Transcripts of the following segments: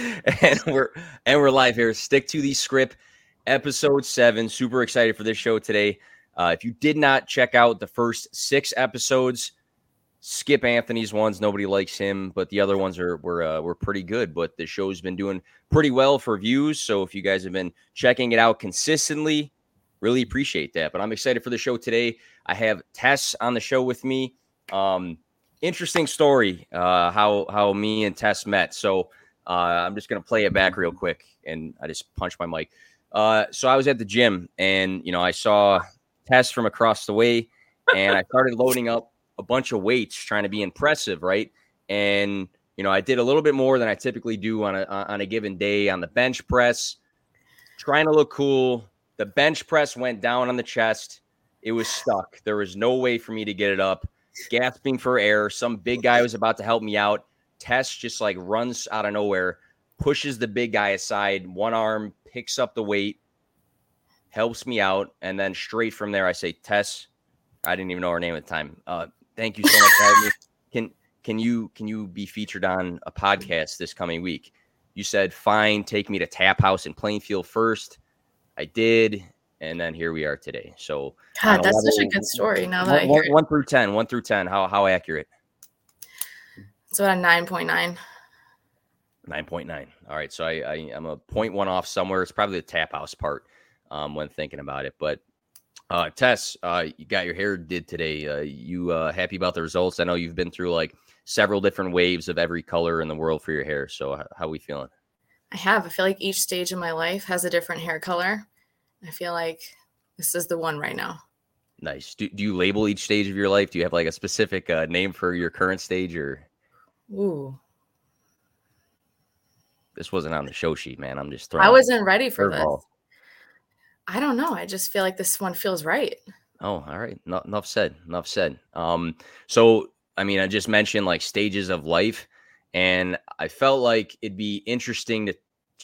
and we're and we're live here. Stick to the Skrip, episode seven. Super excited for this show today. Uh, if you did not check out the first six episodes, skip Anthony's ones. Nobody likes him, but the other ones are were uh, were pretty good. But the show's been doing pretty well for views. So if you guys have been checking it out consistently, really appreciate that. But I'm excited for the show today. I have Tess on the show with me. Um, interesting story uh, how how me and Tess met. So uh, I'm just gonna play it back real quick, and I just punched my mic. Uh, so I was at the gym, and you know I saw Tess from across the way, and I started loading up a bunch of weights, trying to be impressive, right? And you know I did a little bit more than I typically do on a on a given day on the bench press, trying to look cool. The bench press went down on the chest. It was stuck. There was no way for me to get it up gasping for air. Some big guy was about to help me out. Tess just like runs out of nowhere, pushes the big guy aside, one arm picks up the weight, helps me out, and then straight from there, I say, Tess, I didn't even know her name at the time. Uh, thank you so much for having me. Can can you can you be featured on a podcast this coming week? You said fine, take me to Tap House in Plainfield first. I did and then here we are today. So, God, that's level, such a good story. Now that one, one through ten, one through ten, how how accurate? It's about a nine point nine. Nine point nine. All right, so I, I am a point one off somewhere. It's probably the tap house part um, when thinking about it. But uh, Tess, uh, you got your hair did today. Uh, you uh, happy about the results? I know you've been through like several different waves of every color in the world for your hair. So how, how are we feeling? I have. I feel like each stage of my life has a different hair color. I feel like this is the one right now. Nice. Do, do you label each stage of your life? Do you have like a specific uh, name for your current stage or? Ooh. This wasn't on the show sheet, man. I'm just throwing. I wasn't ready for this. I don't know. I just feel like this one feels right. Oh, all right. No, enough said. Enough said. Um, so I mean, I just mentioned like stages of life, and I felt like it'd be interesting to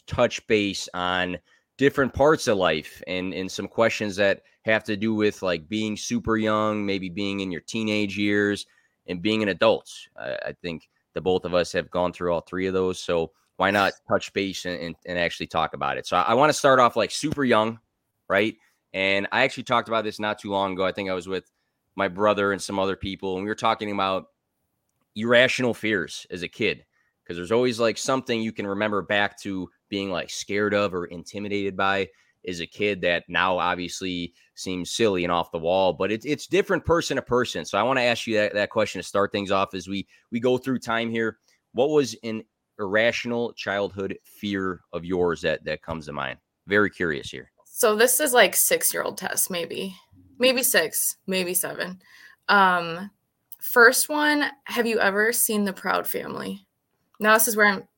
touch base on different parts of life and and some questions that have to do with like being super young, maybe being in your teenage years, and being an adult. I, I think the both of us have gone through all three of those. So why not touch base and, and, and actually talk about it? So I, I want to start off like super young, right? And I actually talked about this not too long ago. I think I was with my brother and some other people, and we were talking about irrational fears as a kid because there's always like something you can remember back to being like scared of or intimidated by is a kid that now obviously seems silly and off the wall, but it's it's different person to person. So I want to ask you that, that question to start things off as we we go through time here. What was an irrational childhood fear of yours that that comes to mind? Very curious here. So this is like six year old Tess, maybe, maybe six, maybe seven. Um, first one, have you ever seen the Proud Family? Now this is where I'm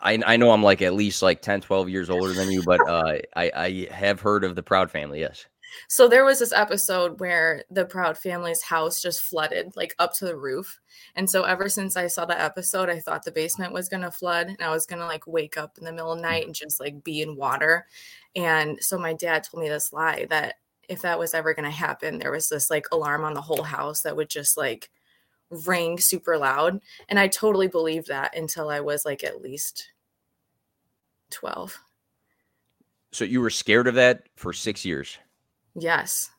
I, I know I'm like at least like 10, 12 years older than you, but uh, I, I have heard of the Proud family. Yes. So there was this episode where the Proud family's house just flooded like up to the roof. And so ever since I saw that episode, I thought the basement was going to flood and I was going to like wake up in the middle of the night and just like be in water. And so my dad told me this lie that if that was ever going to happen, there was this like alarm on the whole house that would just like ring super loud. And I totally believed that until I was like at least 12. So you were scared of that for six years? Yes.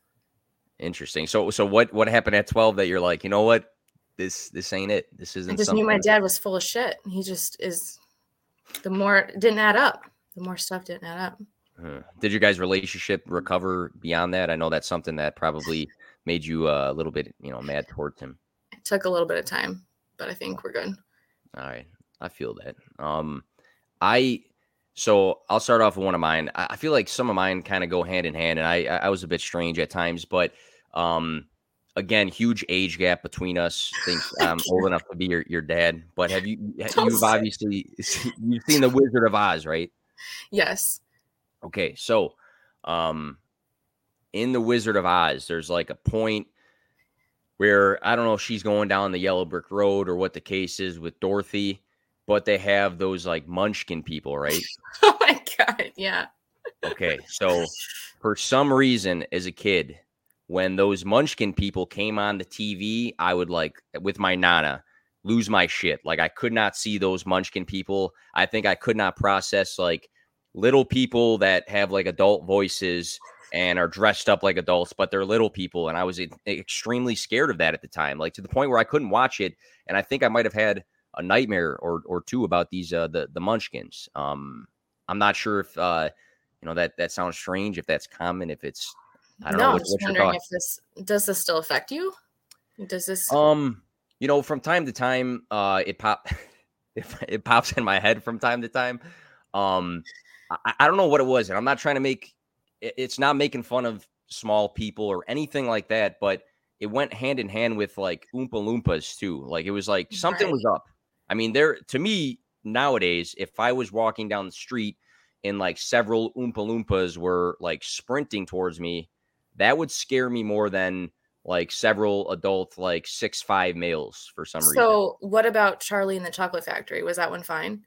Interesting. So so what what happened at 12 that you're like, you know what? This this ain't it. This isn't I just something. knew my dad was full of shit. He just is the more didn't add up. The more stuff didn't add up. Did your guys' relationship recover beyond that? I know that's something that probably made you uh, a little bit, you know, mad towards him took a little bit of time, but I think we're good. All right. I feel that. Um, I, so I'll start off with one of mine. I feel like some of mine kind of go hand in hand, and I I was a bit strange at times, but um, again, huge age gap between us. I think I'm old enough to be your, your dad, but have you you've obviously you've seen the Wizard of Oz, right? Yes. Okay, so um, in the Wizard of Oz, there's like a point where I don't know if she's going down the yellow brick road or what the case is with Dorothy, but they have those like munchkin people, right? oh my god, yeah. okay, so for some reason as a kid, when those munchkin people came on the TV, I would like with my nana, lose my shit. Like I could not see those munchkin people. I think I could not process like little people that have like adult voices and are dressed up like adults, but they're little people. And I was extremely scared of that at the time, like to the point where I couldn't watch it. And I think I might have had a nightmare or or two about these uh the the munchkins. Um I'm not sure if uh you know that that sounds strange, if that's common, if it's I don't no, know. I'm just wondering if this does this still affect you? Does this Um, you know, from time to time, uh, it pop, it, it pops in my head from time to time. Um, I, I don't know what it was, and I'm not trying to make. It- It's not making fun of small people or anything like that, but it went hand in hand with like Oompa Loompas too. Like it was like something Right. was up. I mean, there to me nowadays, if I was walking down the street and like several Oompa Loompas were like sprinting towards me, that would scare me more than like several adult like six five males for some reason. so what about Charlie and the Chocolate Factory? Was that one fine?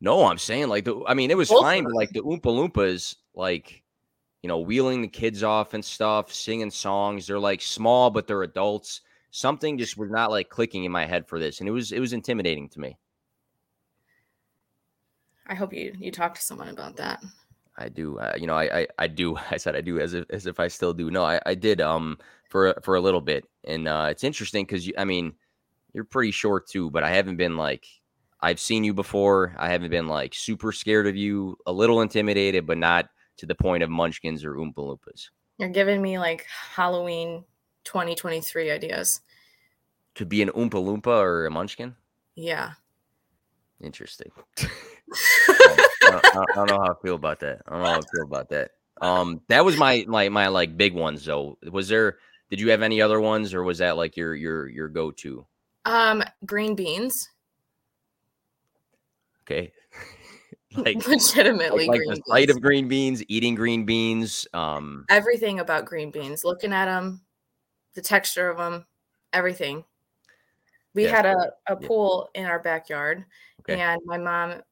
No, I'm saying like the I mean it was Both fine, but like the Oompa Loompas, like you know, wheeling the kids off and stuff, singing songs. They're like small, but they're adults. Something just was not like clicking in my head for this, and it was it was intimidating to me. I hope you you talked to someone about that. I do, uh, you know, I, I I do. I said I do as if as if I still do. No, I I did um for for a little bit, and uh, it's interesting because you, I mean, you're pretty short too, but I haven't been like I've seen you before. I haven't been like super scared of you, a little intimidated, but not to the point of Munchkins or Oompa Loompas. You're giving me like Halloween 2023 ideas. To be an Oompa Loompa or a Munchkin, Yeah. interesting. I, don't, I don't know how I feel about that. I don't know how I feel about that. Um, that was my my my like big ones though. Was there? Did you have any other ones, or was that like your your your go to? Um, green beans. Okay, like Legitimately like, like the sight beans. of green beans, eating green beans. Um, everything about green beans. Looking at them, the texture of them, everything. We Yeah, had a, a yeah. pool in our backyard, Okay. and my mom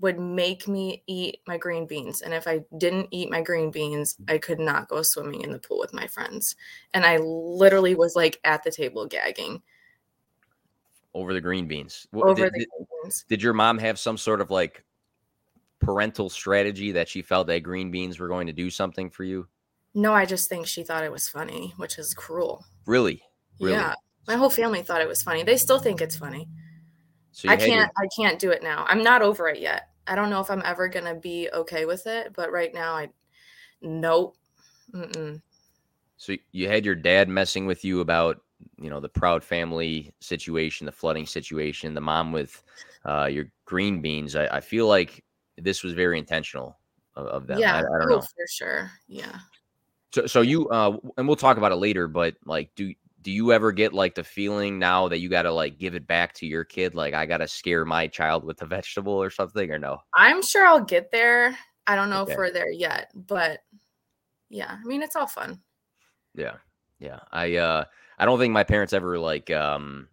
would make me eat my green beans. And if I didn't eat my green beans, I could not go swimming in the pool with my friends. And I literally was like at the table gagging over the green beans. Over did, the green beans. did your mom have some sort of like parental strategy that she felt that green beans were going to do something for you? No, I just think she thought it was funny, which is cruel. Really? Really? Yeah. My whole family thought it was funny. They still think it's funny. So I can't I can't do it now. I'm not over it yet. I don't know if I'm ever gonna be okay with it, but right now I nope. Mm-mm. So you had your dad messing with you about, you know, the proud family situation, the flooding situation, the mom with uh, your green beans. I, I feel like this was very intentional of, of them. Yeah, I, I don't oh, know. for sure. Yeah. So, so you, uh, and we'll talk about it later, but like, do, do you ever get like the feeling now that you got to like give it back to your kid? Like, I got to scare my child with a vegetable or something, or no? I'm sure I'll get there. I don't know Okay. if we're there yet, but yeah, I mean it's all fun. Yeah. Yeah. I uh I don't think my parents ever like um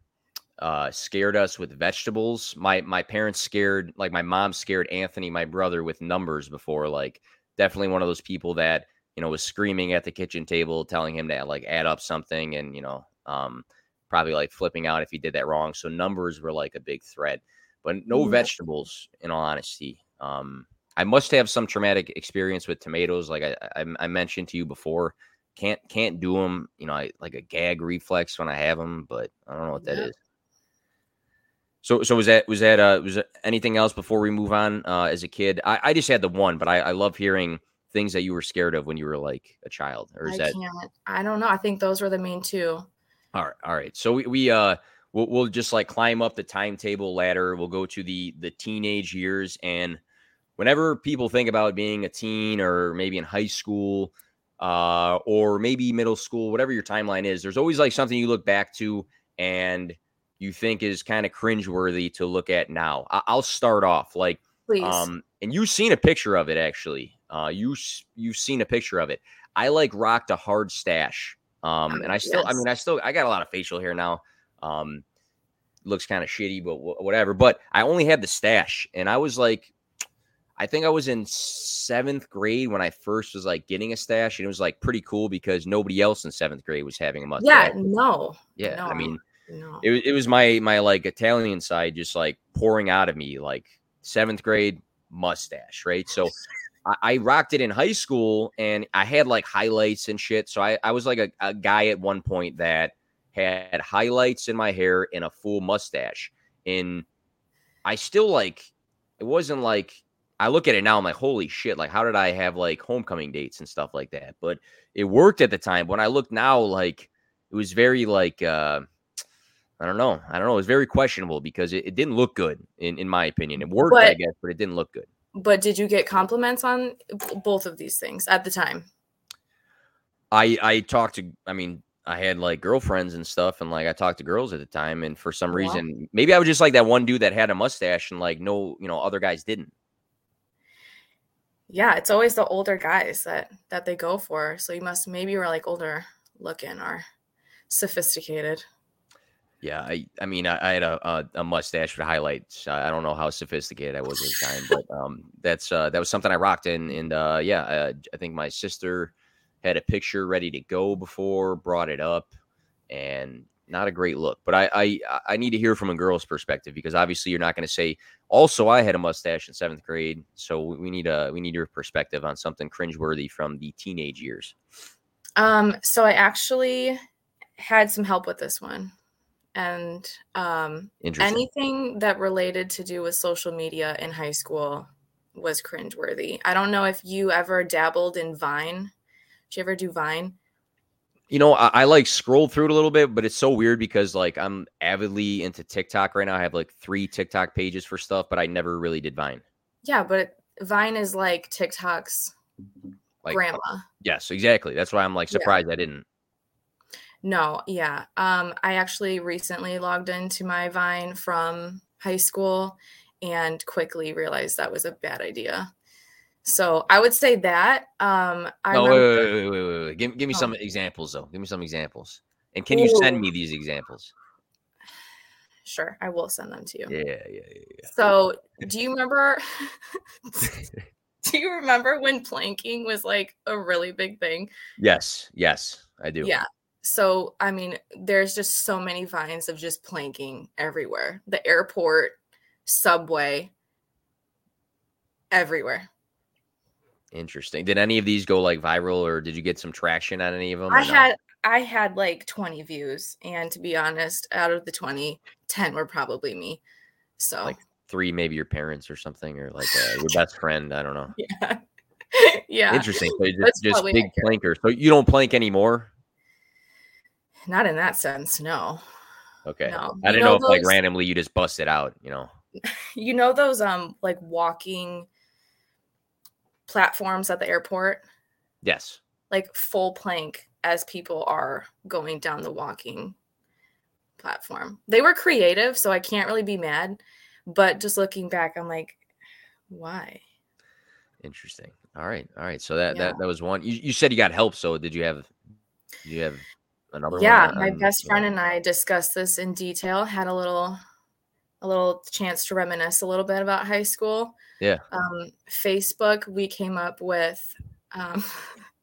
uh scared us with vegetables. My my parents scared like my mom scared Anthony, my brother, with numbers before. Like definitely one of those people that, you know, was screaming at the kitchen table, telling him to like add up something and, you know, um probably like flipping out if he did that wrong. So numbers were like a big threat. But no Mhm. vegetables, in all honesty. Um I must have some traumatic experience with tomatoes, like I, I, I mentioned to you before can't can't do them. You know, I like a gag reflex when I have them, but I don't know what that is. So so was that was that uh was anything else before we move on? Uh, as a kid, I, I just had the one, but I, I love hearing things that you were scared of when you were like a child, or is I that can't. I don't know. I think those were the main two. all right? All right. So we, we uh we'll, we'll just like climb up the timetable ladder. We'll go to the the teenage years, and whenever people think about being a teen or maybe in high school, uh, or maybe middle school, whatever your timeline is, there's always like something you look back to and you think is kind of cringeworthy to look at now. I- I'll start off like Please. um, and you've seen a picture of it actually. Uh, you you've seen a picture of it. I like rocked a hard stash. Um, Oh, and I still, I mean, I still, I got a lot of facial hair now. Um, looks kind of shitty, but wh- whatever. But I only had the stash, and I was like, I think I was in seventh grade when I first was like getting a stash, and it was like pretty cool because nobody else in seventh grade was having a mustache. yeah, no. yeah. no. I mean, It was it was my my like Italian side just like pouring out of me like seventh grade mustache, right? So I, I rocked it in high school and I had like highlights and shit. So I, I was like a, a guy at one point that had highlights in my hair and a full mustache. And I still like it wasn't like I look at it now, I'm like, holy shit, like how did I have like homecoming dates and stuff like that? But it worked at the time. When I look now, like it was very like uh I don't know. I don't know. It was very questionable because it, it didn't look good in, in my opinion. It worked, I guess, but it didn't look good. But did you get compliments on both of these things at the time? I I talked to I mean I had like girlfriends and stuff and like I talked to girls at the time and for some Wow. reason maybe I was just like that one dude that had a mustache and like no you know other guys didn't. Yeah, it's always the older guys that that they go for. So you must maybe were like older looking or sophisticated. Yeah, I I mean I, I had a, a a mustache with highlights. I, I don't know how sophisticated I was at the time, but um that's uh that was something I rocked in and uh yeah uh, I think my sister had a picture ready to go before brought it up and not a great look. But I I I need to hear from a girl's perspective because obviously you're not going to say also I had a mustache in seventh grade, so we we need a we need your perspective on something cringeworthy from the teenage years. Um, so I actually had some help with this one. And um anything that related to do with social media in high school was cringeworthy. I don't know if you ever dabbled in Vine. Did you ever do Vine? You know, I, I like scrolled through it a little bit, but it's so weird because like I'm avidly into TikTok right now. I have like three TikTok pages for stuff, but I never really did Vine. Yeah, but Vine is like TikTok's Like, grandma. yes, exactly. That's why I'm like Yeah. surprised I didn't. No, yeah. Um, I actually recently logged into my Vine from high school and quickly realized that was a bad idea. So I would say that. Um, I no, remember- wait, wait, wait, wait, wait, wait. Give, give me Oh. some examples though. Give me some examples. And can you send me these examples? sure, I will send them to you. Yeah, Yeah, yeah, yeah, So, do you remember? do you remember when planking was like a really big thing? Yes, yes, I do. Yeah. So, I mean, there's just so many vines of just planking everywhere. The airport, subway, everywhere. Interesting. Did any of these go like viral or did you get some traction on any of them? I had I had like 20 views and to be honest, out of the 20, 10 were probably me. So, Like three, maybe your parents or something, or like uh, your best friend. I don't know. yeah. yeah. Interesting. So just, just big planker. So you don't plank anymore? Not in that sense, no. Okay. No. I You didn't know know if like randomly you just bust it out, you know. You know those um like walking platforms at the airport, Yes. like full plank as people are going down the walking platform. They were creative, so I can't really be mad, but just looking back I'm like why? Interesting. All right. All right. So that Yeah. that, that was one. You, you said you got help. So did you have did you have another yeah, one? my on- best friend and I discussed this in detail, had a little a little chance to reminisce a little bit about high school. Yeah. Um, Facebook, we came up with um,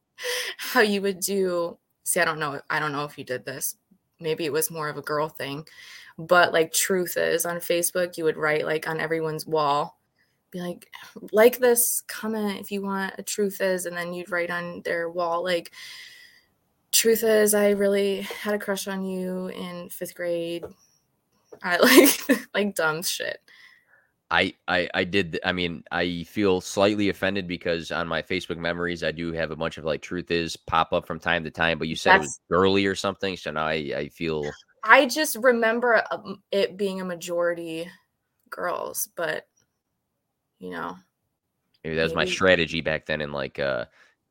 how you would do see, I don't know, I don't know if you did this. Maybe it was more of a girl thing, but like truth is on Facebook, you would write like on everyone's wall, be like, like this, comment if you want a truth is, and then you'd write on their wall like truth is i really had a crush on you in fifth grade i like like dumb shit I, I I did. I mean, I feel slightly offended because on my Facebook memories, I do have a bunch of like truth is pop up from time to time. But you said it was girly or something, so now I, I feel i just remember um, it being a majority girls but you know maybe that was my strategy back then in like uh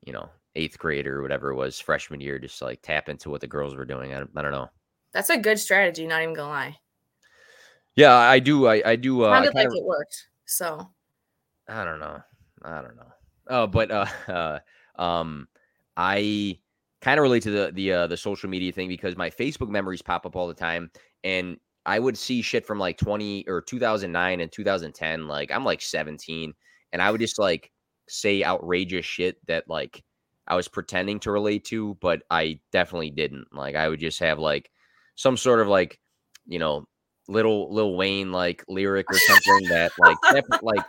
you know eighth grade or whatever it was freshman year, just like tap into what the girls were doing. I, I don't know. that's a good strategy not even gonna lie Yeah, I do. I I do. Uh, I kinda- like it worked so I don't know. I don't know. Oh, but uh, uh um I kind of relate to the the uh, the social media thing because my Facebook memories pop up all the time and I would see shit from like 20 or 2009 and 2010 like I'm like 17 and I would just like say outrageous shit that like I was pretending to relate to but I definitely didn't. Like I would just have like some sort of like you know, little Lil Wayne like lyric or something that like like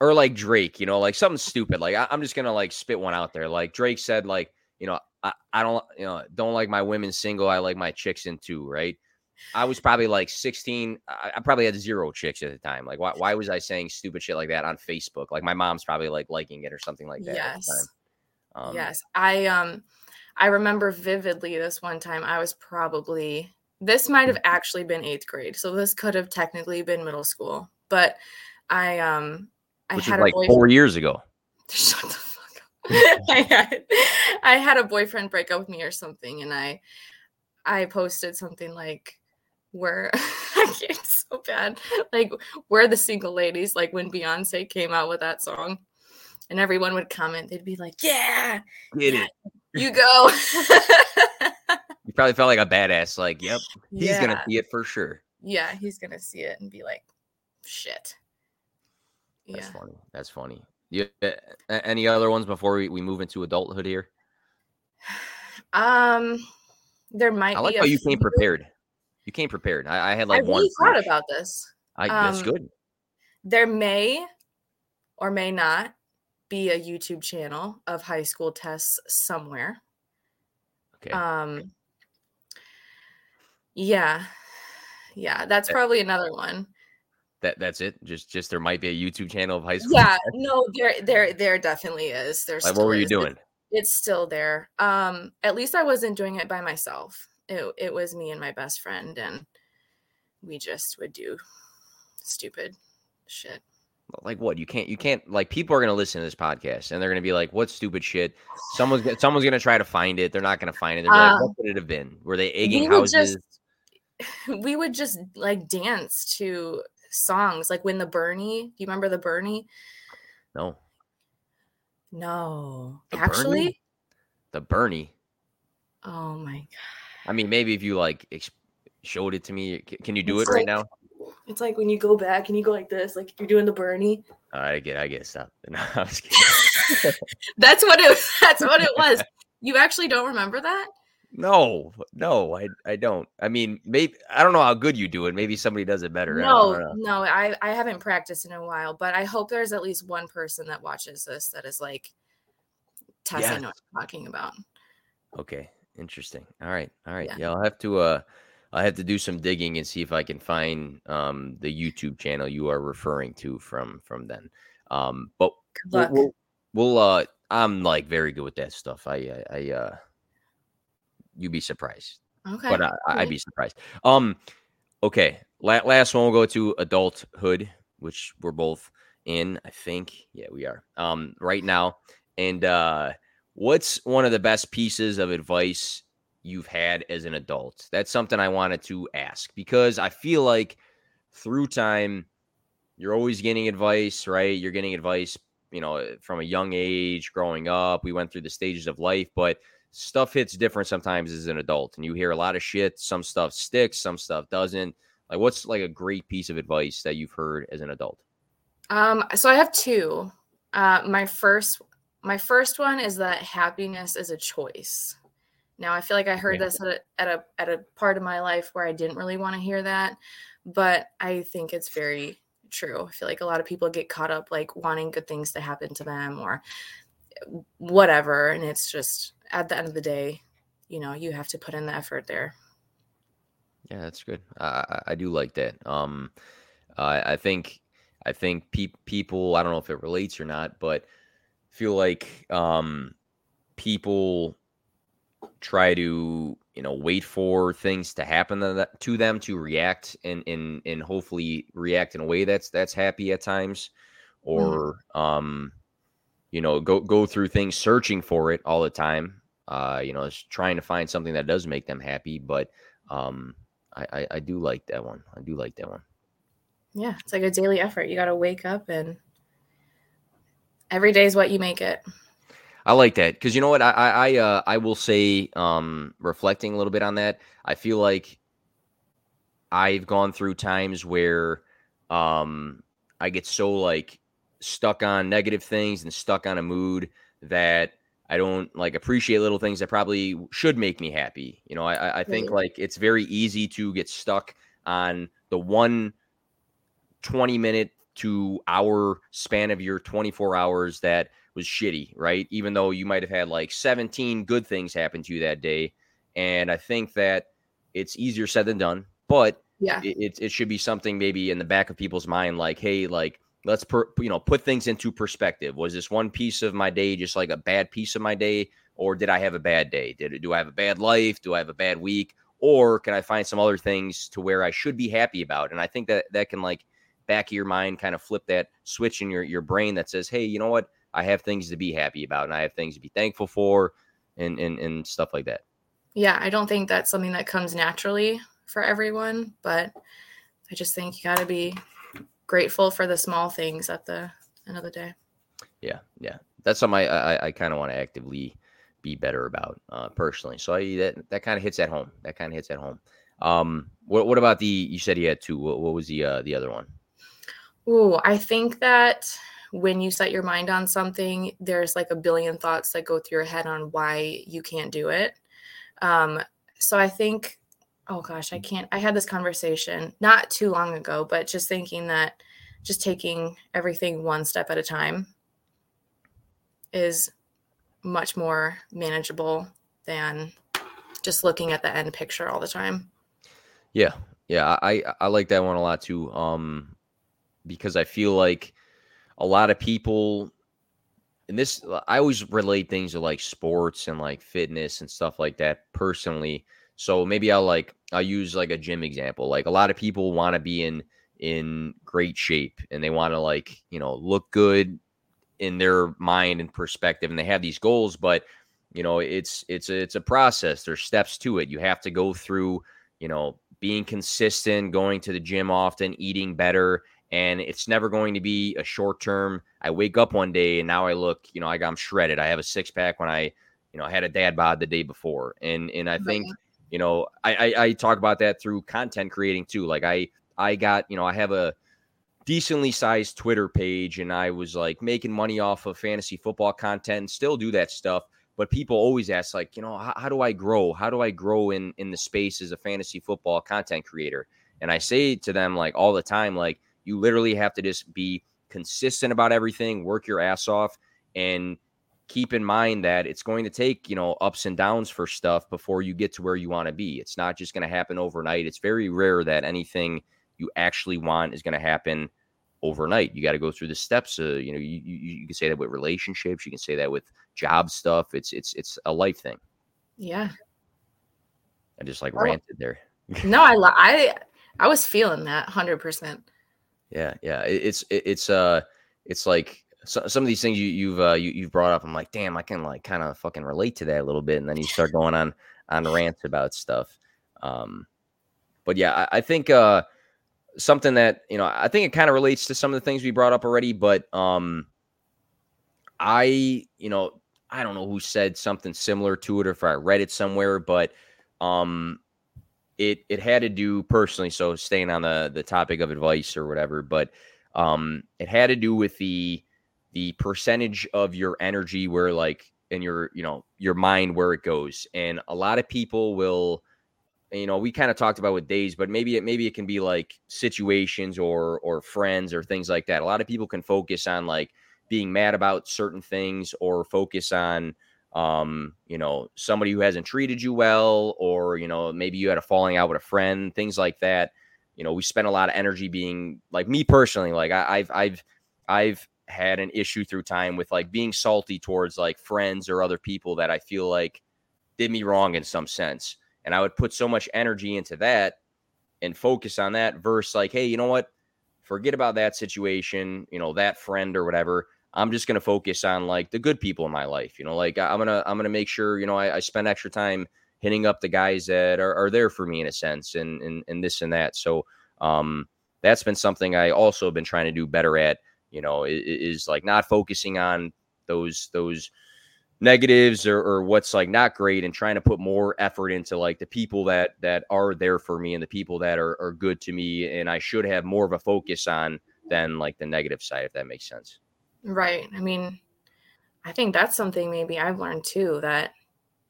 or like Drake, you know, like something stupid. Like I, am just gonna like spit one out there. Like Drake said, like you know, I, I don't you know don't like my women single. I like my chicks in two. Right. I was probably like 16. I, I probably had zero chicks at the time. Like why why was I saying stupid shit like that on Facebook? Like my mom's probably like liking it or something like that. Yes. Um, yes. I um I remember vividly this one time I was probably this might have actually been eighth grade. So this could have technically been middle school. But I um I had like boyfriend. four years ago. Shut the fuck up. I had I had a boyfriend break up with me or something, and I I posted something like where it's so bad. Like we're the single ladies, like when Beyonce came out with that song. And everyone would comment, they'd be like, Yeah, get yeah, it. You go. you probably felt like a badass, like, yep, he's yeah. gonna see it for sure. Yeah, he's gonna see it and be like, shit. That's yeah. funny. That's funny. Uh, any other ones before we, we move into adulthood here? Um, there might. I like how you few. came prepared. You came prepared. I, I had like I really one. thought about this. I um, that's good. There may or may not be a YouTube channel of high school tests somewhere. Okay. Um. Yeah, yeah, that's probably another one that that's it. Just just there might be a YouTube channel of high school. Yeah, no, there there there definitely is. There's like, what were you doing? It's, it's, still there. Um, at least I wasn't doing it by myself. It it was me and my best friend, and we just would do stupid shit. Like what? You can't you can't like people are gonna listen to this podcast and they're gonna be like, "What stupid shit?" Someone's someone's gonna try to find it. They're not gonna find it. They're uh, like, "What could it have been? Were they egging we houses?" Just, we would just like dance to songs like when the Bernie, Do you remember the Bernie? No. No. The Actually, Bernie? the Bernie. Oh my god. I mean, maybe if you like ex- showed it to me, can you do it's it right now? It's like when you go back and you go like this, like you're doing the Bernie. I get, I get stop. No, I was kidding. that's what it. That's what it was. You actually don't remember that? No, no, I I don't. I mean, maybe I don't know how good you do it. Maybe somebody does it better. No, I no, I I haven't practiced in a while, but I hope there's at least one person that watches this that is like, Tessa yes. know what I'm talking about. Okay, interesting. All right, all right. Yeah. yeah, I'll have to uh, I have to do some digging and see if I can find um the YouTube channel you are referring to from from then. Um, but we'll, we'll, we'll uh, I'm like very good with that stuff. I I, I uh you'd be surprised. Okay. But I, would be surprised. Um, okay. La- last one we'll go to adulthood, which we're both in. I think. Yeah, we are. Um, right now. And uh, what's one of the best pieces of advice you've had as an adult? That's something I wanted to ask because I feel like through time, you're always getting advice, right? You're getting advice, you know, from a young age, growing up. We went through the stages of life, but stuff hits different sometimes as an adult and you hear a lot of shit some stuff sticks some stuff doesn't like what's like a great piece of advice that you've heard as an adult um so i have two uh my first my first one is that happiness is a choice now i feel like i heard yeah. this at a, at a at a part of my life where i didn't really want to hear that but i think it's very true i feel like a lot of people get caught up like wanting good things to happen to them or whatever and it's just at the end of the day, you know, you have to put in the effort there. Yeah, that's good. I, I do like that. Um, I I think I think pe- people. I don't know if it relates or not, but feel like um, people try to you know wait for things to happen to, them to react and and and hopefully react in a way that's that's happy at times, or mm. um, you know go go through things searching for it all the time uh, you know, trying to find something that does make them happy. But um, I, I, I do like that one. I do like that one. Yeah, it's like a daily effort. You got to wake up and every day is what you make it. I like that because you know what I I uh, I will say um, reflecting a little bit on that. I feel like I've gone through times where um, I get so like stuck on negative things and stuck on a mood that I don't like appreciate little things that probably should make me happy. You know, I, I think like it's very easy to get stuck on the one 20 minute to hour span of your 24 hours that was shitty, right? Even though you might have had like 17 good things happen to you that day. And I think that it's easier said than done, but Yeah. it, it, should be something maybe in the back of people's mind like, hey, like, let's per, you know put things into perspective. Was this one piece of my day just like a bad piece of my day, or did I have a bad day? Did do I have a bad life? Do I have a bad week? Or can I find some other things to where I should be happy about? And I think that that can like back of your mind kind of flip that switch in your your brain that says, hey, you know what? I have things to be happy about, and I have things to be thankful for, and and and stuff like that. Yeah, I don't think that's something that comes naturally for everyone, but I just think you got to be grateful for the small things at the end of the day. Yeah, yeah, that's something I I, I kind of want to actively be better about uh, personally. So I, that that kind of hits at home. That kind of hits at home. Um, what what about the? You said you had two. What, what was the uh, the other one? Ooh, I think that when you set your mind on something, there's like a billion thoughts that go through your head on why you can't do it. Um, so I think, oh gosh, I can't. I had this conversation not too long ago, but just thinking that just taking everything one step at a time is much more manageable than just looking at the end picture all the time. Yeah, yeah, I I like that one a lot too. Um, because I feel like a lot of people, and this I always relate things to like sports and like fitness and stuff like that personally. So maybe I'll like I'll use like a gym example. Like a lot of people want to be in in great shape and they want to like you know look good in their mind and perspective, and they have these goals, but you know it's it's a, it's a process. There's steps to it. You have to go through you know being consistent, going to the gym often, eating better, and it's never going to be a short term. I wake up one day and now I look, you know, I got I'm shredded. I have a six pack when I, you know, I had a dad bod the day before, and and I think, you know, I, I I talk about that through content creating too. Like I I got, you know, I have a decently sized Twitter page, and I was like making money off of fantasy football content, still do that stuff but people always ask like you know how, how, do i grow how do i grow in in the space as a fantasy football content creator and i say to them like all the time like you literally have to just be consistent about everything work your ass off and keep in mind that it's going to take you know ups and downs for stuff before you get to where you want to be it's not just going to happen overnight it's very rare that anything you actually want is going to happen overnight. You got to go through the steps. Uh, you know, you, you you can say that with relationships. You can say that with job stuff. It's it's it's a life thing. Yeah. I just like Well- ranted there. No, I I I was feeling that 100%. Yeah, yeah. It's it's uh it's like so, some of these things you you've uh, you, you've brought up. I'm like, damn, I can like kind of fucking relate to that a little bit, and then you start going on on rants about stuff. Um, but yeah, I, I think uh something that you know I think it kind of relates to some of the things we brought up already, but um, I you know I don't know who said something similar to it or if I read it somewhere, but um, it it had to do personally. So staying on the the topic of advice or whatever, but um, it had to do with the the percentage of your energy where like in your you know your mind where it goes, and a lot of people will you know we kind of talked about with days but maybe it maybe it can be like situations or or friends or things like that a lot of people can focus on like being mad about certain things or focus on um you know somebody who hasn't treated you well or you know maybe you had a falling out with a friend things like that you know we spend a lot of energy being like me personally like I, i've i've i've had an issue through time with like being salty towards like friends or other people that i feel like did me wrong in some sense and I would put so much energy into that and focus on that versus like, hey, you know what? Forget about that situation, you know, that friend or whatever. I'm just gonna focus on like the good people in my life. You know, like I'm gonna I'm gonna make sure, you know, I, I spend extra time hitting up the guys that are, are there for me in a sense and, and and this and that. So um that's been something I also been trying to do better at, you know, is, is like not focusing on those those negatives or, or what's like not great and trying to put more effort into like the people that that are there for me and the people that are, are good to me and i should have more of a focus on than like the negative side if that makes sense Right. I mean, I think that's something maybe I've learned too that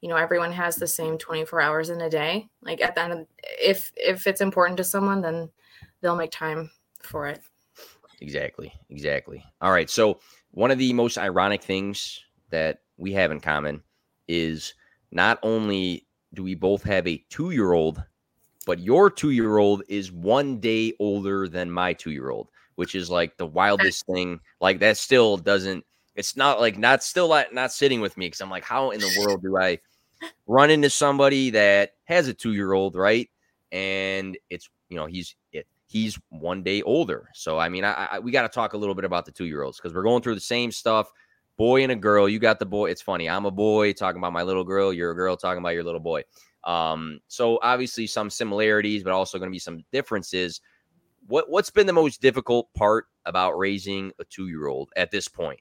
you know everyone has the same 24 hours in a day. Like at the end of, if if it's important to someone then they'll make time for it. Exactly. Exactly. All right. So one of the most ironic things that we have in common is not only do we both have a two year old, but your two year old is one day older than my two year old, which is like the wildest thing. Like that still doesn't, it's not like not still not, not sitting with me because I'm like, how in the world do I run into somebody that has a two year old, right? And it's, you know, he's, it, he's one day older. So, I mean, I, I we got to talk a little bit about the two year olds because we're going through the same stuff boy and a girl. You got the boy. It's funny. I'm a boy talking about my little girl. You're a girl talking about your little boy. Um, so obviously some similarities, but also going to be some differences. What what's been the most difficult part about raising a two year old at this point?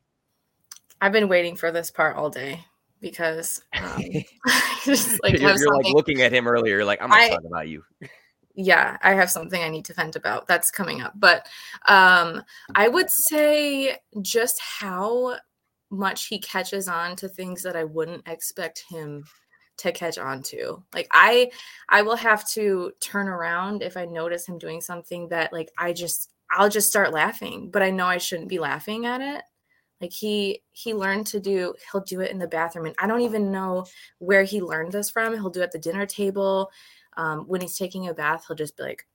I've been waiting for this part all day because um, just like you're, you're like looking at him earlier, like I'm not talking about you. yeah, I have something I need to vent about. That's coming up, but um, I would say just how much he catches on to things that I wouldn't expect him to catch on to. Like I I will have to turn around if I notice him doing something that like I just I'll just start laughing, but I know I shouldn't be laughing at it. Like he he learned to do he'll do it in the bathroom and I don't even know where he learned this from. He'll do it at the dinner table. Um, when he's taking a bath, he'll just be like,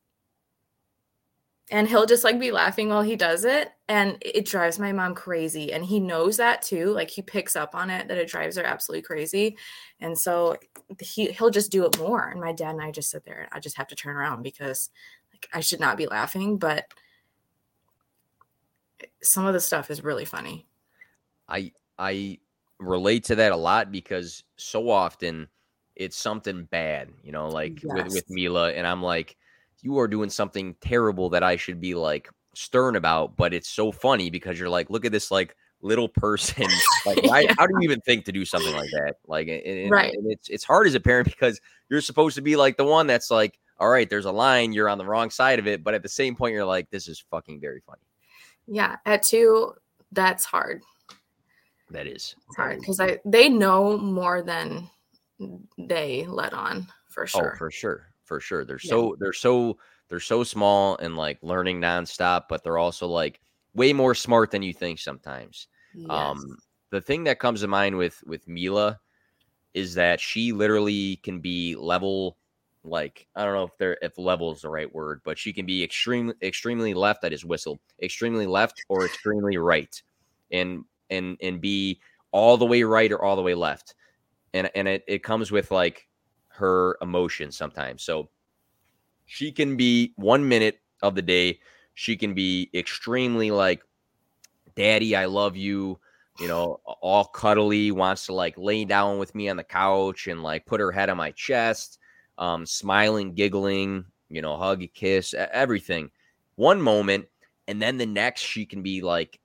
and he'll just like be laughing while he does it. And it drives my mom crazy. And he knows that too. Like he picks up on it that it drives her absolutely crazy. And so he he'll just do it more. And my dad and I just sit there. And I just have to turn around because like I should not be laughing. But some of the stuff is really funny. I I relate to that a lot because so often it's something bad you know like yes. with with Mila. And I'm like you are doing something terrible that I should be like stern about, but it's so funny because you're like, look at this like little person. like, why, yeah. how do you even think to do something like that? Like, and, right. And it's it's hard as a parent because you're supposed to be like the one that's like, all right, there's a line, you're on the wrong side of it, but at the same point, you're like, this is fucking very funny. Yeah, at two, that's hard. That is it's hard because I they know more than they let on for oh, sure. Oh, for sure for sure. They're yeah. so they're so they're so small and like learning nonstop, but they're also like way more smart than you think sometimes. Um, yes. Um, the thing that comes to mind with with Mila is that she literally can be level like I don't know if they're if level is the right word, but she can be extremely extremely left at his whistle, extremely left or extremely right, and and and be all the way right or all the way left, and and it it comes with like her emotions sometimes. So she can be one minute of the day, she can be extremely like, Daddy, I love you, you know, all cuddly, wants to like lay down with me on the couch and like put her head on my chest, um, smiling, giggling, you know, hug, kiss, everything. One moment, and then the next, she can be like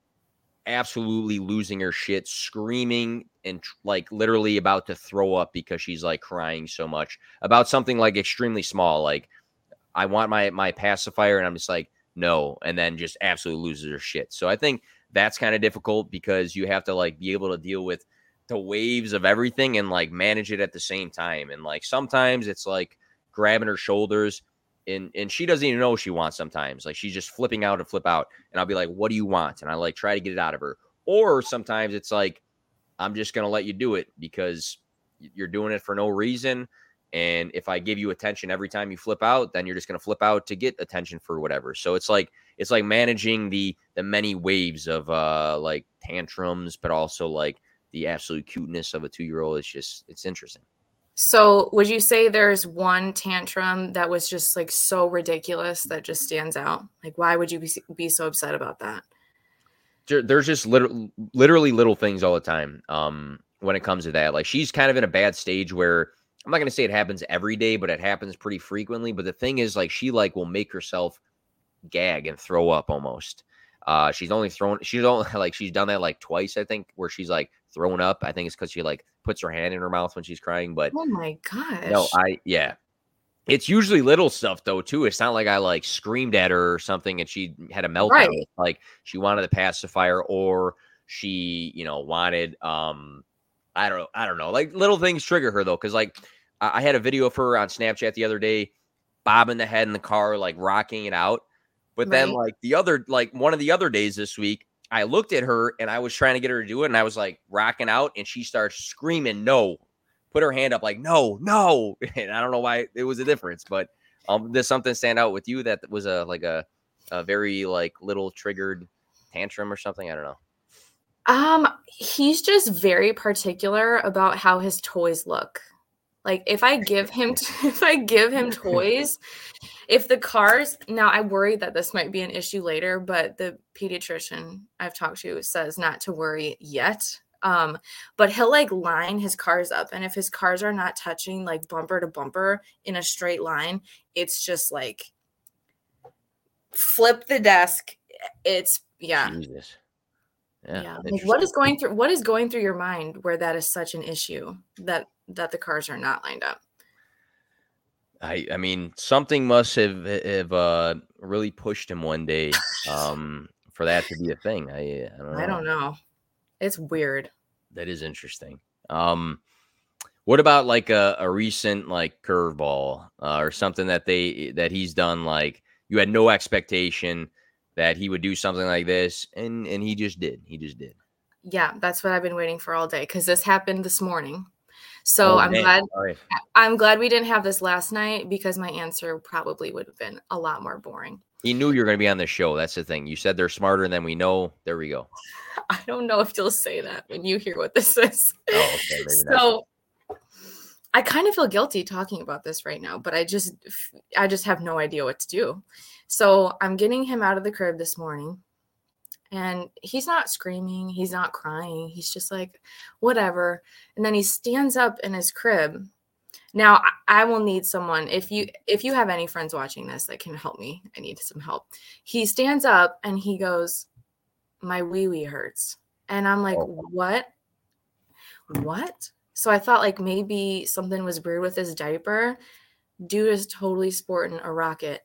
absolutely losing her shit, screaming and like literally about to throw up because she's like crying so much about something like extremely small. Like, I want my my pacifier, and I'm just like, no, and then just absolutely loses her shit. So I think that's kind of difficult because you have to like be able to deal with the waves of everything and like manage it at the same time. And like sometimes it's like grabbing her shoulders and and she doesn't even know she wants sometimes. Like she's just flipping out and flip out. And I'll be like, what do you want? And I like try to get it out of her. Or sometimes it's like, I'm just gonna let you do it because you're doing it for no reason. And if I give you attention every time you flip out, then you're just gonna flip out to get attention for whatever. So it's like it's like managing the the many waves of uh like tantrums, but also like the absolute cuteness of a two year old. It's just it's interesting. So, would you say there's one tantrum that was just like so ridiculous that just stands out? Like, why would you be, be so upset about that? There's just literally, literally little things all the time um, when it comes to that. Like, she's kind of in a bad stage where I'm not going to say it happens every day, but it happens pretty frequently. But the thing is, like, she like will make herself gag and throw up almost. Uh, she's only thrown, she's only like, she's done that like twice, I think, where she's like thrown up. I think it's because she like puts her hand in her mouth when she's crying. But oh my gosh, no, I yeah. It's usually little stuff though too. It's not like I like screamed at her or something and she had a meltdown. Right. Like she wanted a pacifier or she, you know, wanted um I don't know. I don't know. Like little things trigger her though, because like I I had a video of her on Snapchat the other day, bobbing the head in the car, like rocking it out. But then like the other, like one of the other days this week, I looked at her and I was trying to get her to do it, and I was like rocking out, and she starts screaming, "No!" Put her hand up like, "No, no!" And I don't know why it was a difference, but um, does something stand out with you that was a like a a very like little triggered tantrum or something? I don't know. Um, he's just very particular about how his toys look. Like if I give him if I give him toys, if the cars now I worry that this might be an issue later, but the pediatrician I've talked to says not to worry yet. Um, but he'll like line his cars up, and if his cars are not touching like bumper to bumper in a straight line, it's just like flip the desk. It's yeah. Jesus. Yeah. Yeah. Like what is going through what is going through your mind where that is such an issue that that the cars are not lined up? I I mean something must have have uh really pushed him one day um for that to be a thing. I I don't know. I don't know. It's weird. That is interesting. Um what about like a, a recent like curveball uh, or something that they that he's done like you had no expectation that he would do something like this and and he just did. He just did. Yeah, that's what I've been waiting for all day because this happened this morning. So Oh, I'm man. glad oh, All right. I'm glad we didn't have this last night because my answer probably would have been a lot more boring. He knew you were going to be on the show. That's the thing. You said they're smarter than we know. There we go. I don't know if you'll say that when you hear what this is. Oh, okay, maybe not. so I kind of feel guilty talking about this right now, but I just I just have no idea what to do. So I'm getting him out of the crib this morning. And he's not screaming, he's not crying. He's just like whatever. And then he stands up in his crib. Now I, will need someone if you if you have any friends watching this that can help me. I need some help. He stands up and he goes, "My wee wee hurts." And I'm like, Oh. "What? What?" So I thought like maybe something was weird with his diaper. Dude is totally sporting a rocket.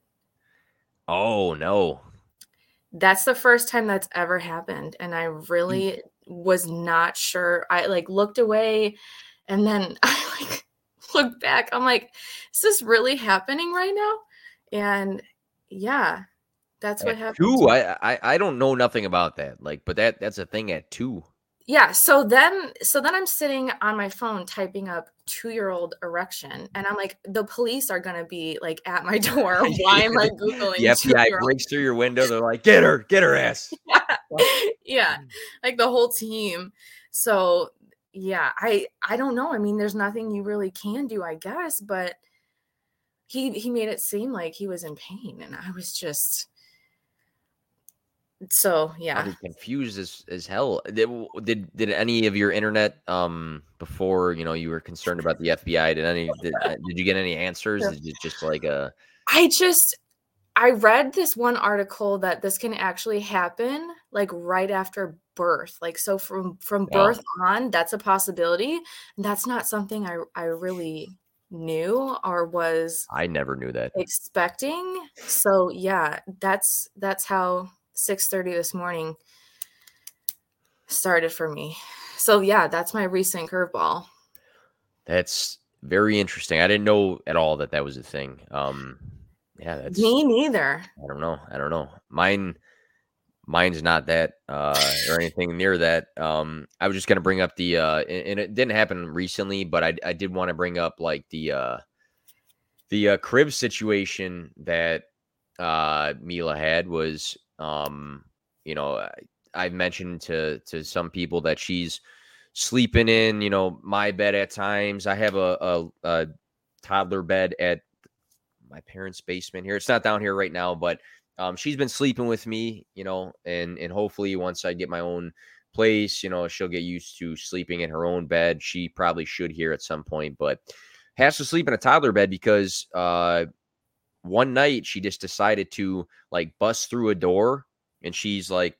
Oh no. That's the first time that's ever happened. And I Mm. really was not sure. I like looked away and then I like looked back. I'm like, is this really happening right now? And yeah, that's what At happened. Two. I, I I don't know nothing about that. Like, but that that's a thing at two. Yeah so then so then i'm sitting on my phone typing up two-year-old erection and i'm like the police are gonna be like at my door. Why am i googling The FBI breaks through your window. They're like, get her, get her ass. yeah. Hmm. Like the whole team. So yeah i i don't know i mean there's nothing you really can do i guess but he he made it seem like he was in pain and i was just so yeah I'm confused as as hell. Did, did did any of your internet um before you know you were concerned about the FBI? Did any did, uh, did you get any answers? Yeah. Is it just like a I just I read this one article that this can actually happen like right after birth. Like so from from birth on, that's a possibility. And that's not something I I really knew or was I never knew that. expecting. So yeah, that's that's how 6:30 this morning started for me. So yeah, that's my recent curveball. That's very interesting. I didn't know at all that that was a thing. Um, yeah, that's Me neither. I don't know. I don't know. Mine, mine's not that uh, or anything near that. Um, I was just gonna bring up the uh, and, and it didn't happen recently, but I I did want to bring up like the uh, the uh, crib situation that uh, Mila had was um, you know I've mentioned to to some people that she's sleeping in you know my bed at times. I have a, a, a toddler bed at my parents' basement here. It's not down here right now, but um, she's been sleeping with me, you know, and and hopefully once I get my own place, you know, she'll get used to sleeping in her own bed. She probably should here at some point, but has to sleep in a toddler bed because uh, one night she just decided to like bust through a door, and she's like,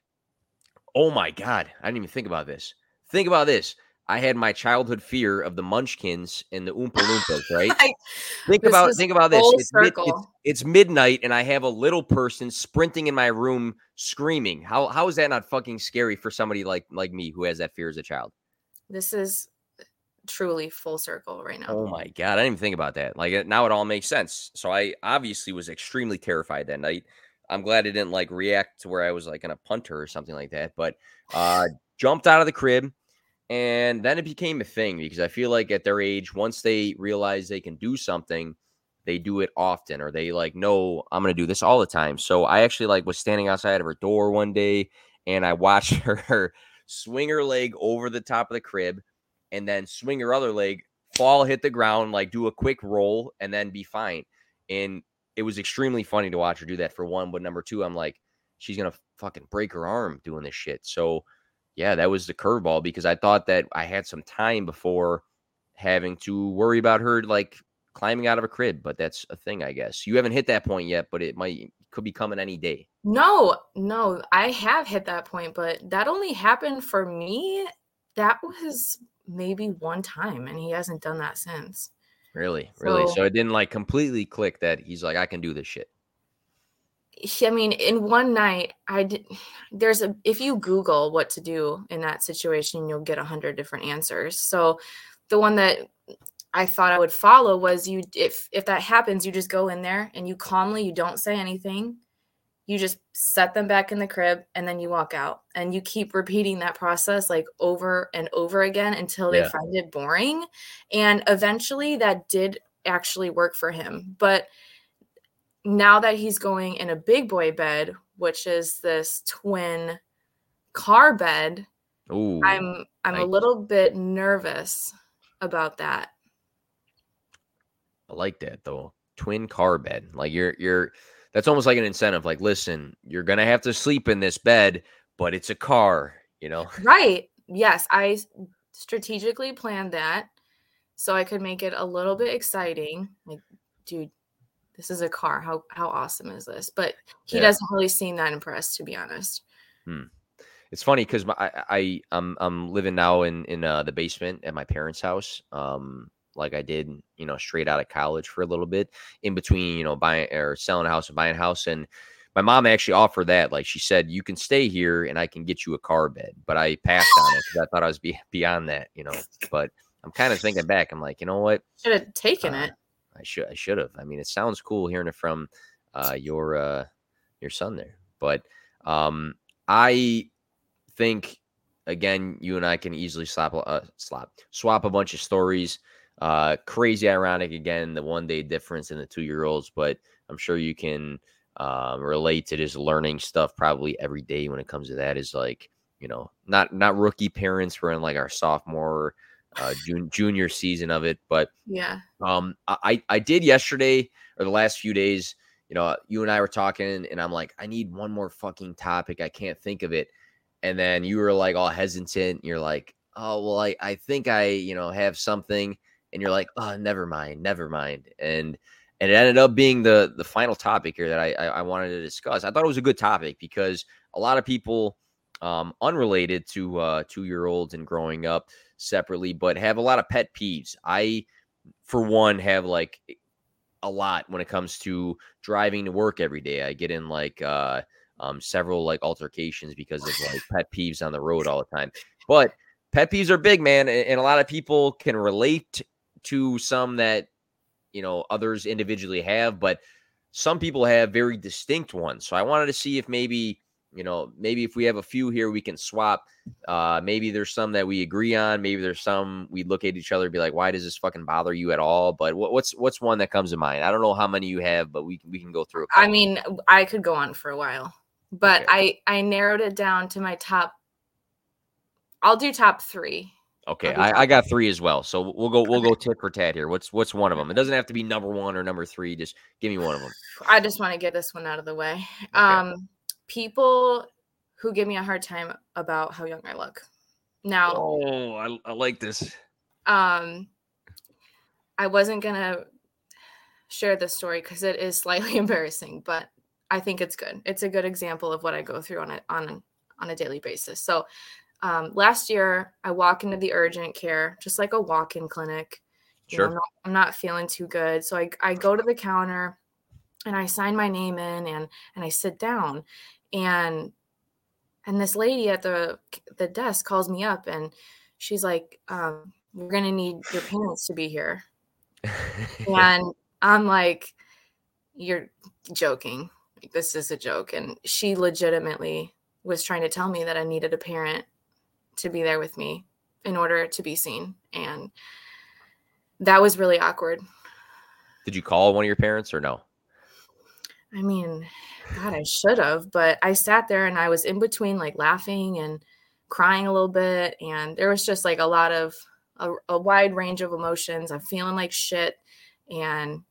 "Oh my god, I didn't even think about this. Think about this." I had my childhood fear of the Munchkins and the Oompa Loompas, right? I- Think about think about this. It's, mid- it's, it's midnight and I have a little person sprinting in my room screaming. How how is that not fucking scary for somebody like like me who has that fear as a child? This is truly full circle right now. Oh my god, I didn't even think about that. Like now it all makes sense. So I obviously was extremely terrified that night. I'm glad I didn't like react to where I was like in a punter or something like that. But uh jumped out of the crib and then it became a thing because I feel like at their age, once they realize they can do something, they do it often or they like, no, I'm gonna do this all the time. So I actually like was standing outside of her door one day and I watched her swing her leg over the top of the crib and then swing your other leg, fall, hit the ground, like do a quick roll, and then be fine. And it was extremely funny to watch her do that for one. But number two, I'm like, she's gonna fucking break her arm doing this shit. So yeah, that was the curveball because I thought that I had some time before having to worry about her like climbing out of a crib, but that's a thing, I guess. You haven't hit that point yet, but it might could be coming any day. No, no, I have hit that point, but that only happened for me. That was maybe one time, and he hasn't done that since. Really, really. So, so it didn't like completely click that he's like, I can do this shit. I mean, in one night, I did. There's a if you Google what to do in that situation, you'll get a hundred different answers. So, the one that I thought I would follow was you if if that happens, you just go in there and you calmly, you don't say anything. You just set them back in the crib and then you walk out and you keep repeating that process like over and over again until they yeah. find it boring. And eventually that did actually work for him. But now that he's going in a big boy bed, which is this twin car bed, Ooh, I'm I'm a little bit nervous about that. I like that though. Twin car bed. Like you're you're that's almost like an incentive. Like, listen, you're gonna have to sleep in this bed, but it's a car, you know? Right. Yes. I strategically planned that so I could make it a little bit exciting. Like, dude, this is a car. How how awesome is this? But he yeah. doesn't really seem that impressed, to be honest. Hmm. It's funny because I, I I'm I'm living now in in uh, the basement at my parents' house. Um, like I did, you know, straight out of college for a little bit in between, you know, buying or selling a house and buying a house. And my mom actually offered that. Like she said, you can stay here and I can get you a car bed. But I passed on it because I thought I was be- beyond that, you know. But I'm kind of thinking back. I'm like, you know what? Should have taken uh, it. I should. I should have. I mean, it sounds cool hearing it from uh, your uh, your son there. But um, I think again, you and I can easily slap uh, slap swap a bunch of stories. Uh, crazy ironic again, the one day difference in the two year olds, but I'm sure you can uh, relate to this learning stuff probably every day when it comes to that. Is like you know not not rookie parents. We're in like our sophomore, uh, jun- junior season of it, but yeah. Um, I I did yesterday or the last few days. You know, you and I were talking, and I'm like, I need one more fucking topic. I can't think of it. And then you were like all hesitant. You're like, oh well, I I think I you know have something and you're like, oh, never mind, never mind. And and it ended up being the the final topic here that I, I, I wanted to discuss. I thought it was a good topic because a lot of people, um, unrelated to uh, two year olds and growing up separately, but have a lot of pet peeves. I, for one, have like a lot when it comes to driving to work every day. I get in like uh, um, several like altercations because of like pet peeves on the road all the time. But pet peeves are big, man, and a lot of people can relate to some that you know others individually have, but some people have very distinct ones. So I wanted to see if maybe you know maybe if we have a few here we can swap. Uh, maybe there's some that we agree on. Maybe there's some we look at each other and be like, why does this fucking bother you at all? But what, what's what's one that comes to mind? I don't know how many you have, but we can we can go through. I mean, I could go on for a while, but okay. I I narrowed it down to my top. I'll do top three Okay, I, I, got three as well. So we'll go we'll go tit for tat here. What's what's one of them? It doesn't have to be number one or number three. Just give me one of them. I just want to get this one out of the way. Okay. Um, people who give me a hard time about how young I look. Now, oh, I, I like this. Um, I wasn't gonna share this story because it is slightly embarrassing, but I think it's good. It's a good example of what I go through on a on on a daily basis. So um, last year, I walk into the urgent care, just like a walk in clinic. Sure. know, I'm, not, I'm, not, feeling too good. So I, I go to the counter and I sign my name in and, and I sit down. And and this lady at the the desk calls me up and she's like, um, we're gonna need your parents to be here. and I'm like, you're joking. Like, this is a joke. And she legitimately was trying to tell me that I needed a parent to be there with me in order to be seen. And that was really awkward. Did you call one of your parents or no? I mean, God, I should have, but I sat there and I was in between like laughing and crying a little bit. And there was just like a lot of a, a wide range of emotions. I'm feeling like shit. And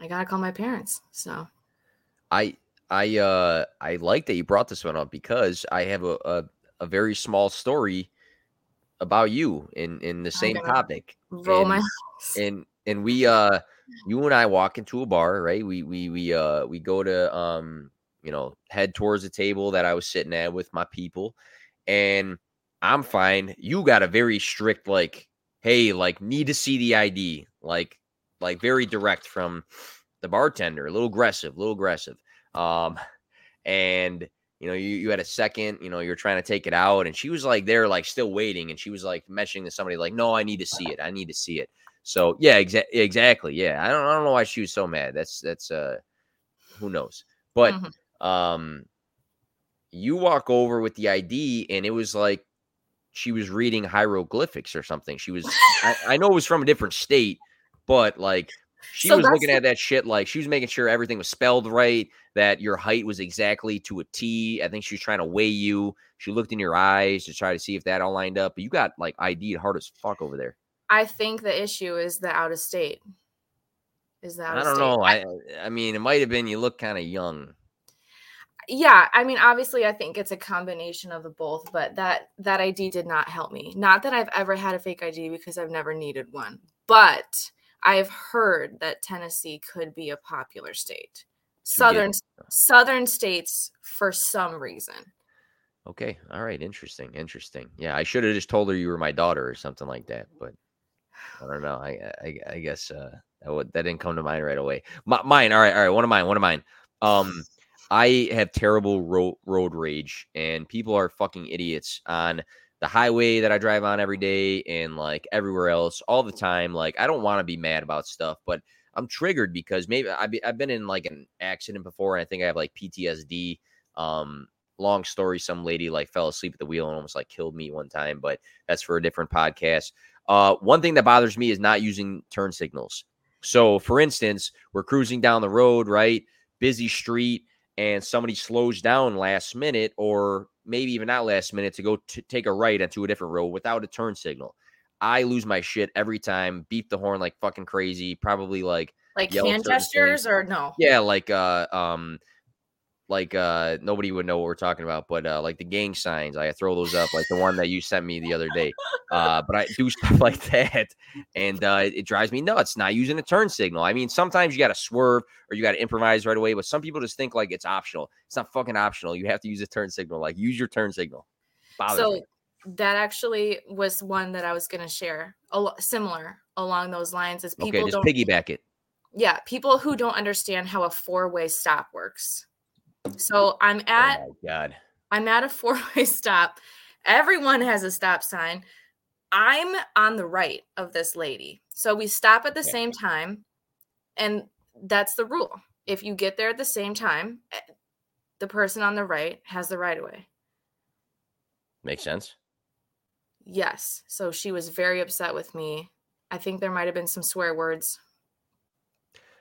I gotta call my parents. So I I uh I like that you brought this one up because I have a a, a very small story about you in in the same topic. Roll and, my and and we uh you and I walk into a bar, right? We we we uh we go to um you know head towards the table that I was sitting at with my people, and I'm fine. You got a very strict like, hey, like need to see the ID, like like very direct from the bartender, a little aggressive, a little aggressive. Um, and you know, you, you had a second, you know, you're trying to take it out, and she was like there, like still waiting, and she was like mentioning to somebody, like, no, I need to see it. I need to see it. So yeah, exa- exactly. Yeah. I don't I don't know why she was so mad. That's that's uh who knows. But mm-hmm. um you walk over with the ID and it was like she was reading hieroglyphics or something. She was I, I know it was from a different state, but like she so was looking at that shit like she was making sure everything was spelled right, that your height was exactly to a T. I think she was trying to weigh you. She looked in your eyes to try to see if that all lined up. But you got like ID'd hard as fuck over there. I think the issue is the out of state. Is that I don't state. know. I I mean, it might have been you look kind of young. Yeah, I mean, obviously, I think it's a combination of the both, but that that ID did not help me. Not that I've ever had a fake ID because I've never needed one, but I've heard that Tennessee could be a popular state. Southern southern states for some reason. Okay. All right. Interesting. Interesting. Yeah, I should have just told her you were my daughter or something like that, but I don't know. I I, I guess uh, that, would, that didn't come to mind right away. My, mine. All right. All right. One of mine. One of mine. Um, I have terrible road road rage, and people are fucking idiots on the highway that I drive on every day and like everywhere else all the time. Like I don't want to be mad about stuff, but I'm triggered because maybe I've, I've been in like an accident before, and I think I have like PTSD. Um, long story. Some lady like fell asleep at the wheel and almost like killed me one time, but that's for a different podcast. Uh, one thing that bothers me is not using turn signals. So, for instance, we're cruising down the road, right? Busy street, and somebody slows down last minute, or maybe even not last minute, to go to take a right onto a different road without a turn signal. I lose my shit every time, beat the horn like fucking crazy, probably like like hand gestures things. or no? Yeah, like uh um like uh nobody would know what we're talking about, but uh like the gang signs, I throw those up, like the one that you sent me the other day. Uh, but I do stuff like that, and uh, it, it drives me nuts. Not using a turn signal. I mean, sometimes you got to swerve or you got to improvise right away, but some people just think like it's optional. It's not fucking optional. You have to use a turn signal. Like use your turn signal. Bothers so me. that actually was one that I was going to share. A lo- similar along those lines as people okay, just piggyback it. Yeah, people who don't understand how a four way stop works so I'm at oh God. I'm at a four-way stop. Everyone has a stop sign. I'm on the right of this lady. So we stop at the okay. same time. And that's the rule. If you get there at the same time, eh, the person on the right has the right of way. Makes sense. Yes. So she was very upset with me. I think there might have been some swear words.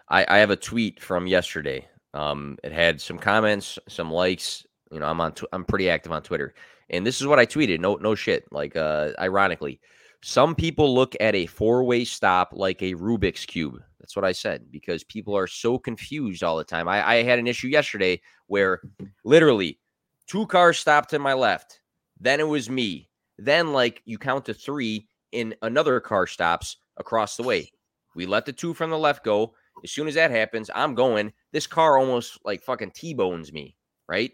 I, I have a tweet from yesterday um, it had some comments, some likes. You know, I'm on. Tw- I'm pretty active on Twitter, and this is what I tweeted. No, no shit. Like, uh, ironically, some people look at a four way stop like a Rubik's cube. That's what I said because people are so confused all the time. I, I had an issue yesterday where literally two cars stopped to my left. Then it was me. Then, like, you count to three, in another car stops across the way. We let the two from the left go. As soon as that happens, I'm going. This car almost like fucking T-bones me, right?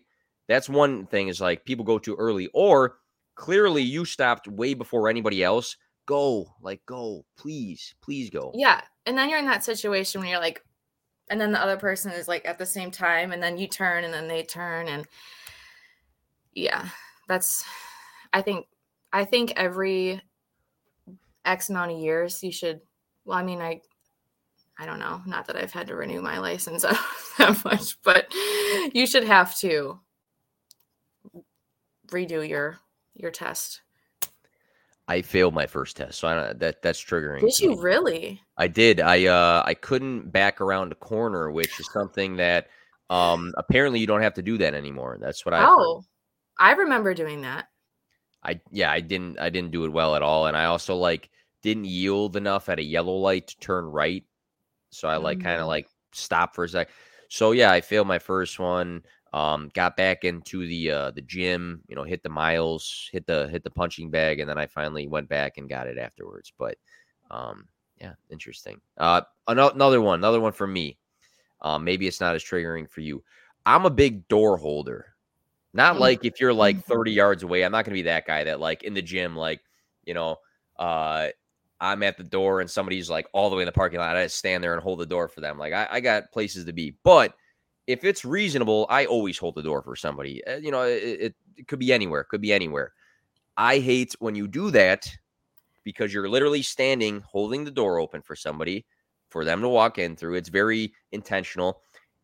That's one thing is like people go too early or clearly you stopped way before anybody else. Go, like go, please, please go. Yeah. And then you're in that situation when you're like and then the other person is like at the same time and then you turn and then they turn and yeah. That's I think I think every X amount of years, you should. Well, I mean, I, I don't know. Not that I've had to renew my license that much, but you should have to redo your your test. I failed my first test, so I, that that's triggering. Did you really? I did. I uh I couldn't back around a corner, which is something that um apparently you don't have to do that anymore. That's what I. Oh, I remember doing that. I yeah, I didn't I didn't do it well at all, and I also like didn't yield enough at a yellow light to turn right, so I like mm-hmm. kind of like stopped for a sec. So yeah, I failed my first one. Um, got back into the uh, the gym, you know, hit the miles, hit the hit the punching bag, and then I finally went back and got it afterwards. But um, yeah, interesting. Uh, another one, another one for me. Um, maybe it's not as triggering for you. I'm a big door holder. Not mm. like if you're like 30 mm-hmm. yards away. I'm not gonna be that guy that like in the gym, like you know, uh, I'm at the door and somebody's like all the way in the parking lot. I just stand there and hold the door for them. Like I, I got places to be, but if it's reasonable, I always hold the door for somebody. Uh, you know, it, it, it could be anywhere, it could be anywhere. I hate when you do that because you're literally standing holding the door open for somebody for them to walk in through. It's very intentional.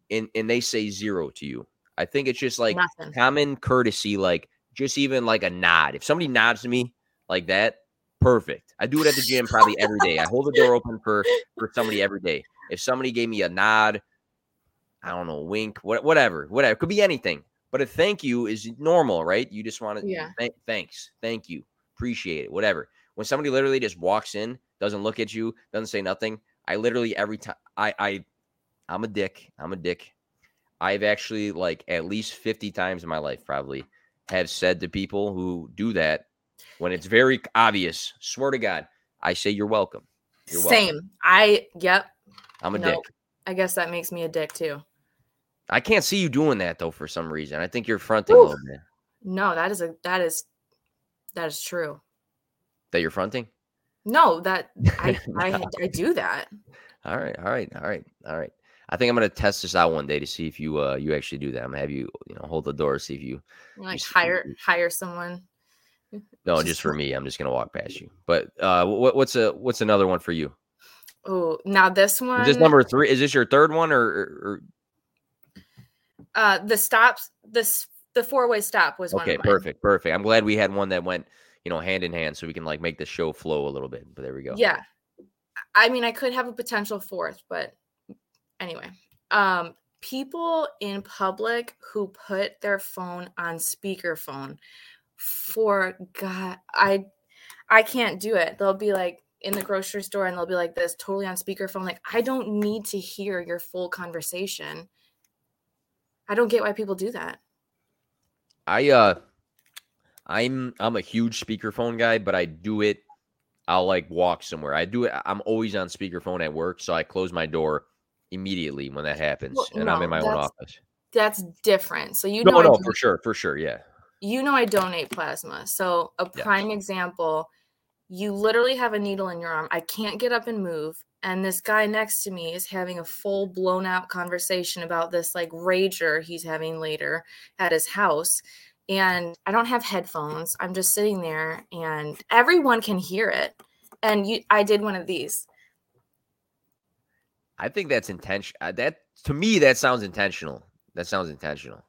And and they say zero to you. I think it's just like Nothing. common courtesy, like just even like a nod. If somebody nods to me like that, perfect. I do it at the gym probably every day. I hold the door open for for somebody every day. If somebody gave me a nod I don't know, wink, what, whatever, whatever. It could be anything. But a thank you is normal, right? You just want to, yeah. Th- thanks, thank you, appreciate it, whatever. When somebody literally just walks in, doesn't look at you, doesn't say nothing, I literally every time I I I'm a dick. I'm a dick. I've actually like at least 50 times in my life probably have said to people who do that when it's very obvious, swear to God, I say you're welcome. You're Same. Welcome. I yep. I'm a dick. I guess that makes me a dick too. I can't see you doing that though for some reason. I think you're fronting Oof. a little bit. No, that is a that is that is true. That you're fronting? No, that I I, I do that. All right, all right, all right, all right. I think I'm gonna test this out one day to see if you uh you actually do that. I'm gonna have you you know hold the door, see if you like you hire you, hire someone. No, just, for me. I'm just gonna walk past you. But uh, what, what's a what's another one for you? Oh, now this one. Is this number three? Is this your third one, or, or uh, the stops, this the four way stop was okay. perfect, perfect. I'm glad we had one that went, you know, hand in hand, so we can like make the show flow a little bit. But there we go. Yeah, I mean, I could have a potential fourth, but anyway, um, people in public who put their phone on speakerphone for God, I I can't do it. They'll be like in the grocery store and they'll be like this totally on speakerphone. Like, I don't need to hear your full conversation. I don't get why people do that. I uh I'm I'm a huge speakerphone guy, but I do it I'll like walk somewhere. I do it I'm always on speakerphone at work, so I close my door immediately when that happens well, and no, I'm in my own office. That's different. So you no, know No, no, for sure, for sure, yeah. You know I donate plasma. So a prime example, you literally have a needle in your arm. I can't get up and move and this guy next to me is having a full blown out conversation about this like rager he's having later at his house and i don't have headphones i'm just sitting there and everyone can hear it and you i did one of these i think that's intention uh, that to me that sounds intentional that sounds intentional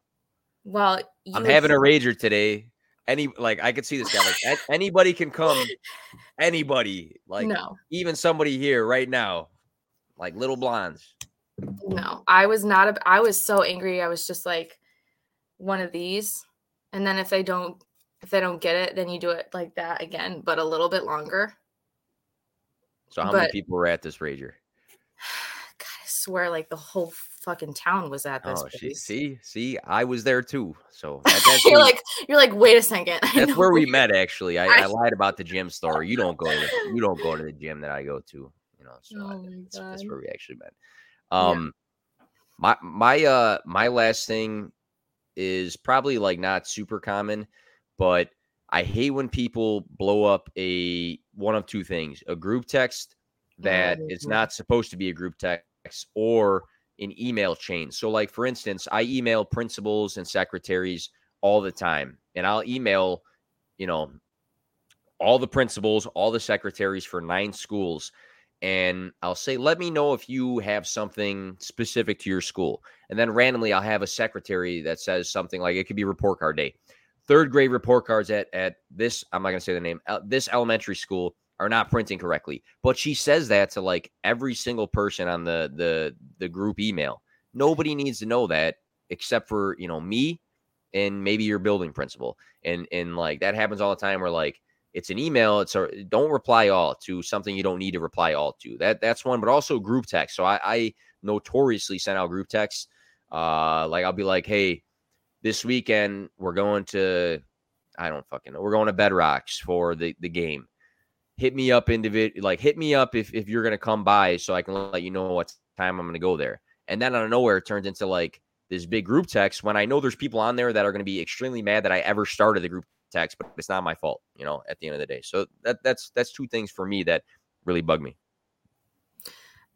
well i'm having a rager today any like I could see this guy like anybody can come, anybody like no. even somebody here right now, like little blondes. No, I was not. A, I was so angry. I was just like one of these, and then if they don't, if they don't get it, then you do it like that again, but a little bit longer. So how but, many people were at this rager? God, I swear, like the whole fucking town was at this. Oh, she, see, see, I was there too. So that, you're like, you're like, wait a second. That's where we met. Actually, I, I, I, lied about the gym story. You don't go to you don't go to the gym that I go to. You know, so oh that's, that's, where we actually met. Um, yeah. my my uh my last thing is probably like not super common, but I hate when people blow up a one of two things: a group text that is not supposed to be a group text, or in email chains. So, like for instance, I email principals and secretaries all the time, and I'll email, you know, all the principals, all the secretaries for nine schools. And I'll say, let me know if you have something specific to your school. And then randomly, I'll have a secretary that says something like it could be report card day. Third grade report cards at, at this, I'm not going to say the name, uh, this elementary school are not printing correctly. But she says that to like every single person on the the the group email. Nobody needs to know that except for, you know, me and maybe your building principal. And and like that happens all the time where like it's an email, it's a don't reply all to something you don't need to reply all to. That that's one, but also group text. So I, I notoriously send out group texts. Uh like I'll be like, hey, this weekend we're going to I don't fucking know. We're going to Bedrocks for the, the game. Hit me up individual like hit me up if, if you're gonna come by so I can let you know what time I'm gonna go there. And then out of nowhere it turns into like this big group text when I know there's people on there that are to be extremely mad that I ever started the group text, but it's not my fault, you know, at the end of the day. So that that's that's two things for me that really bug me.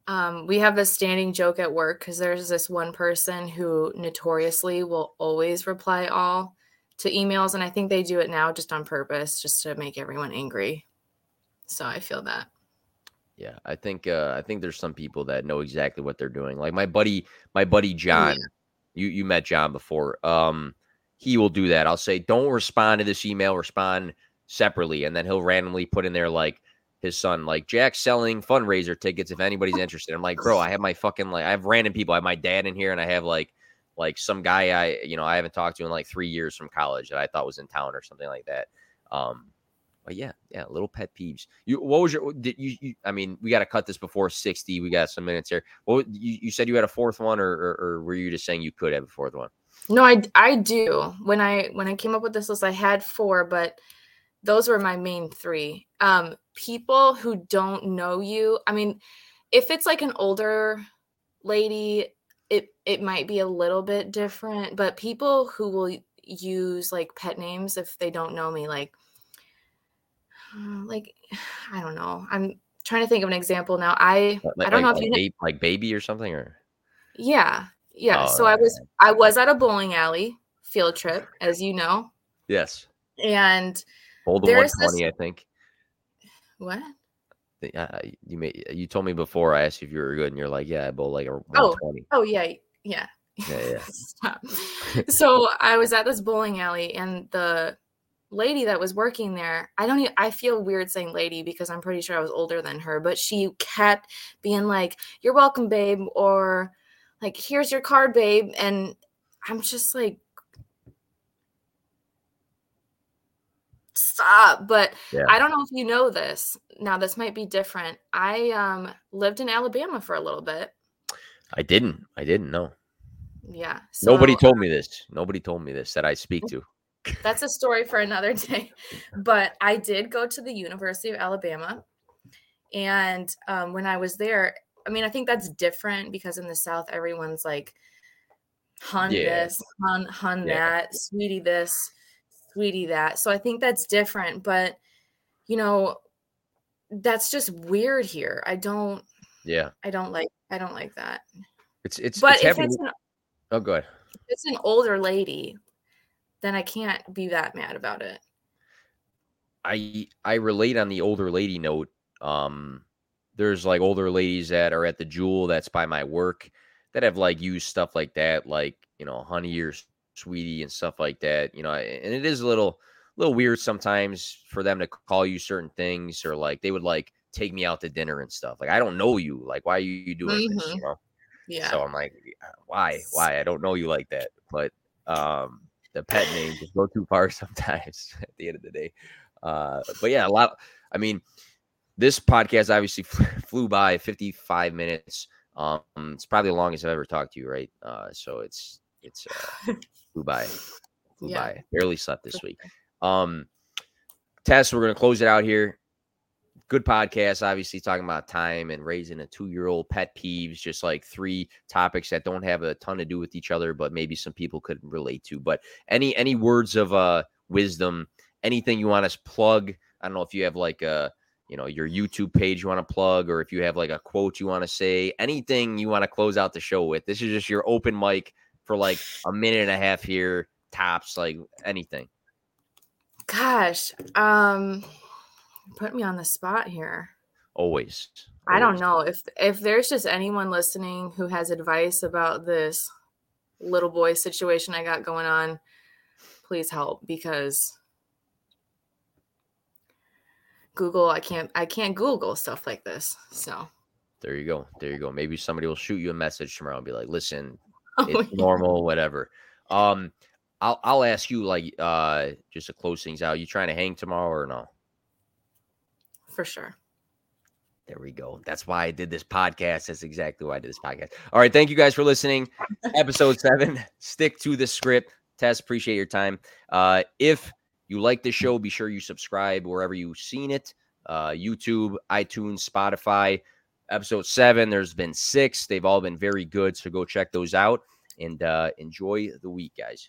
Um, we have this standing joke at work because there's this one person who notoriously will always reply all to emails, and I think they do it now just on purpose, just to make everyone angry. So I feel that. Yeah, I think uh, I think there's some people that know exactly what they're doing. Like my buddy, my buddy John. Yeah you you met John before. Um, he will do that. I'll say, don't respond to this email. Respond separately, and then he'll randomly put in there like his son, like Jack selling fundraiser tickets if anybody's interested. I'm like, bro, I have my fucking like I have random people. I have my dad in here, and I have like like some guy I you know I haven't talked to in like three years from college that I thought was in town or something like that. Um, but yeah, yeah, little pet peeves. You, what was your? Did you? you I mean, we got to cut this before sixty. We got some minutes here. Well, you, you said you had a fourth one, or, or, or were you just saying you could have a fourth one? No, I I do. When I when I came up with this list, I had four, but those were my main three. Um, people who don't know you. I mean, if it's like an older lady, it it might be a little bit different. But people who will use like pet names if they don't know me, like like I don't know. I'm trying to think of an example now. I like, I don't like, know if like you baby, like baby or something or yeah yeah. Oh, so I was I was at a bowling alley field trip, as you know, yes, and the there's 120, this- I think. what? Uh, you may you told me before I asked you if you were good, and you're like, yeah, I bowl like a Oh. 120. Oh yeah, yeah. Yeah, yeah. So I was at this bowling alley, and the lady that was working there, I don't. Even, I feel weird saying lady because I'm pretty sure I was older than her, but she kept being like, "You're welcome, babe," or like, "Here's your card, babe," and I'm just like. Stop, but Yeah. I don't know if you know this. Now this might be different. I um lived in Alabama for a little bit. I didn't. I didn't know. Yeah. So Nobody told me this. Nobody told me this that I speak to. That's a story for another day. But I did go to the University of Alabama. And um, when I was there, I mean, I think that's different because in the South, everyone's like, hun Yeah. this, hun, hun Yeah. that, sweetie this, sweetie that. So I think that's different. But, you know, that's just weird here. I don't, Yeah, I don't like, I don't like that. it's it's. But it's if happening- it's an, oh, good. it's an older lady, then I can't be that mad about it. I I relate on the older lady note. Um, there's like older ladies that are at the jewel that's by my work that have like used stuff like that, like you know, honey or sweetie and stuff like that. You know, and it is a little little weird sometimes for them to call you certain things or like they would like take me out to dinner and stuff. Like I don't know you. Like why are you doing this? Mhm. You know. Yeah. So I'm like, why? Why? I don't know you like that. But um, the pet name just go too far sometimes at the end of the day. Uh, but yeah, a lot. I mean, this podcast obviously flew by 55 minutes. Um, it's probably the longest I've ever talked to you, right? Uh, so it's it's uh, flew by, flew Yeah. by. Barely slept this week. Um, Tess, we're gonna close it out here. Good podcast, obviously talking about time and raising a two-year-old pet peeves, just like three topics that don't have a ton to do with each other, but maybe some people could relate to. But any any words of uh wisdom, anything you want us plug? I don't know if you have like a you know your YouTube page you want to plug, or if you have like a quote you want to say, anything you want to close out the show with. This is just your open mic for like a minute and a half here, tops, like anything. Gosh, um, Put me on the spot here. Always. I don't know if if there's just anyone listening who has advice about this little boy situation I got going on, please help because Google I can't I can't Google stuff like this. So There you go. There you go. Maybe somebody will shoot you a message tomorrow and be like, "Listen, Oh, it's yeah. normal, whatever." Um, I'll I'll ask you like uh just to close things out. You trying to hang tomorrow or no? For sure. There we go. That's why I did this podcast. That's exactly why I did this podcast. All right. Thank you guys for listening. Episode seven. Stick to the Skrip. Tess, appreciate your time. Uh, if you like the show, be sure you subscribe wherever you've seen it. Uh, YouTube, iTunes, Spotify. Episode seven. There's been six. They've all been very good. So go check those out and uh, enjoy the week, guys.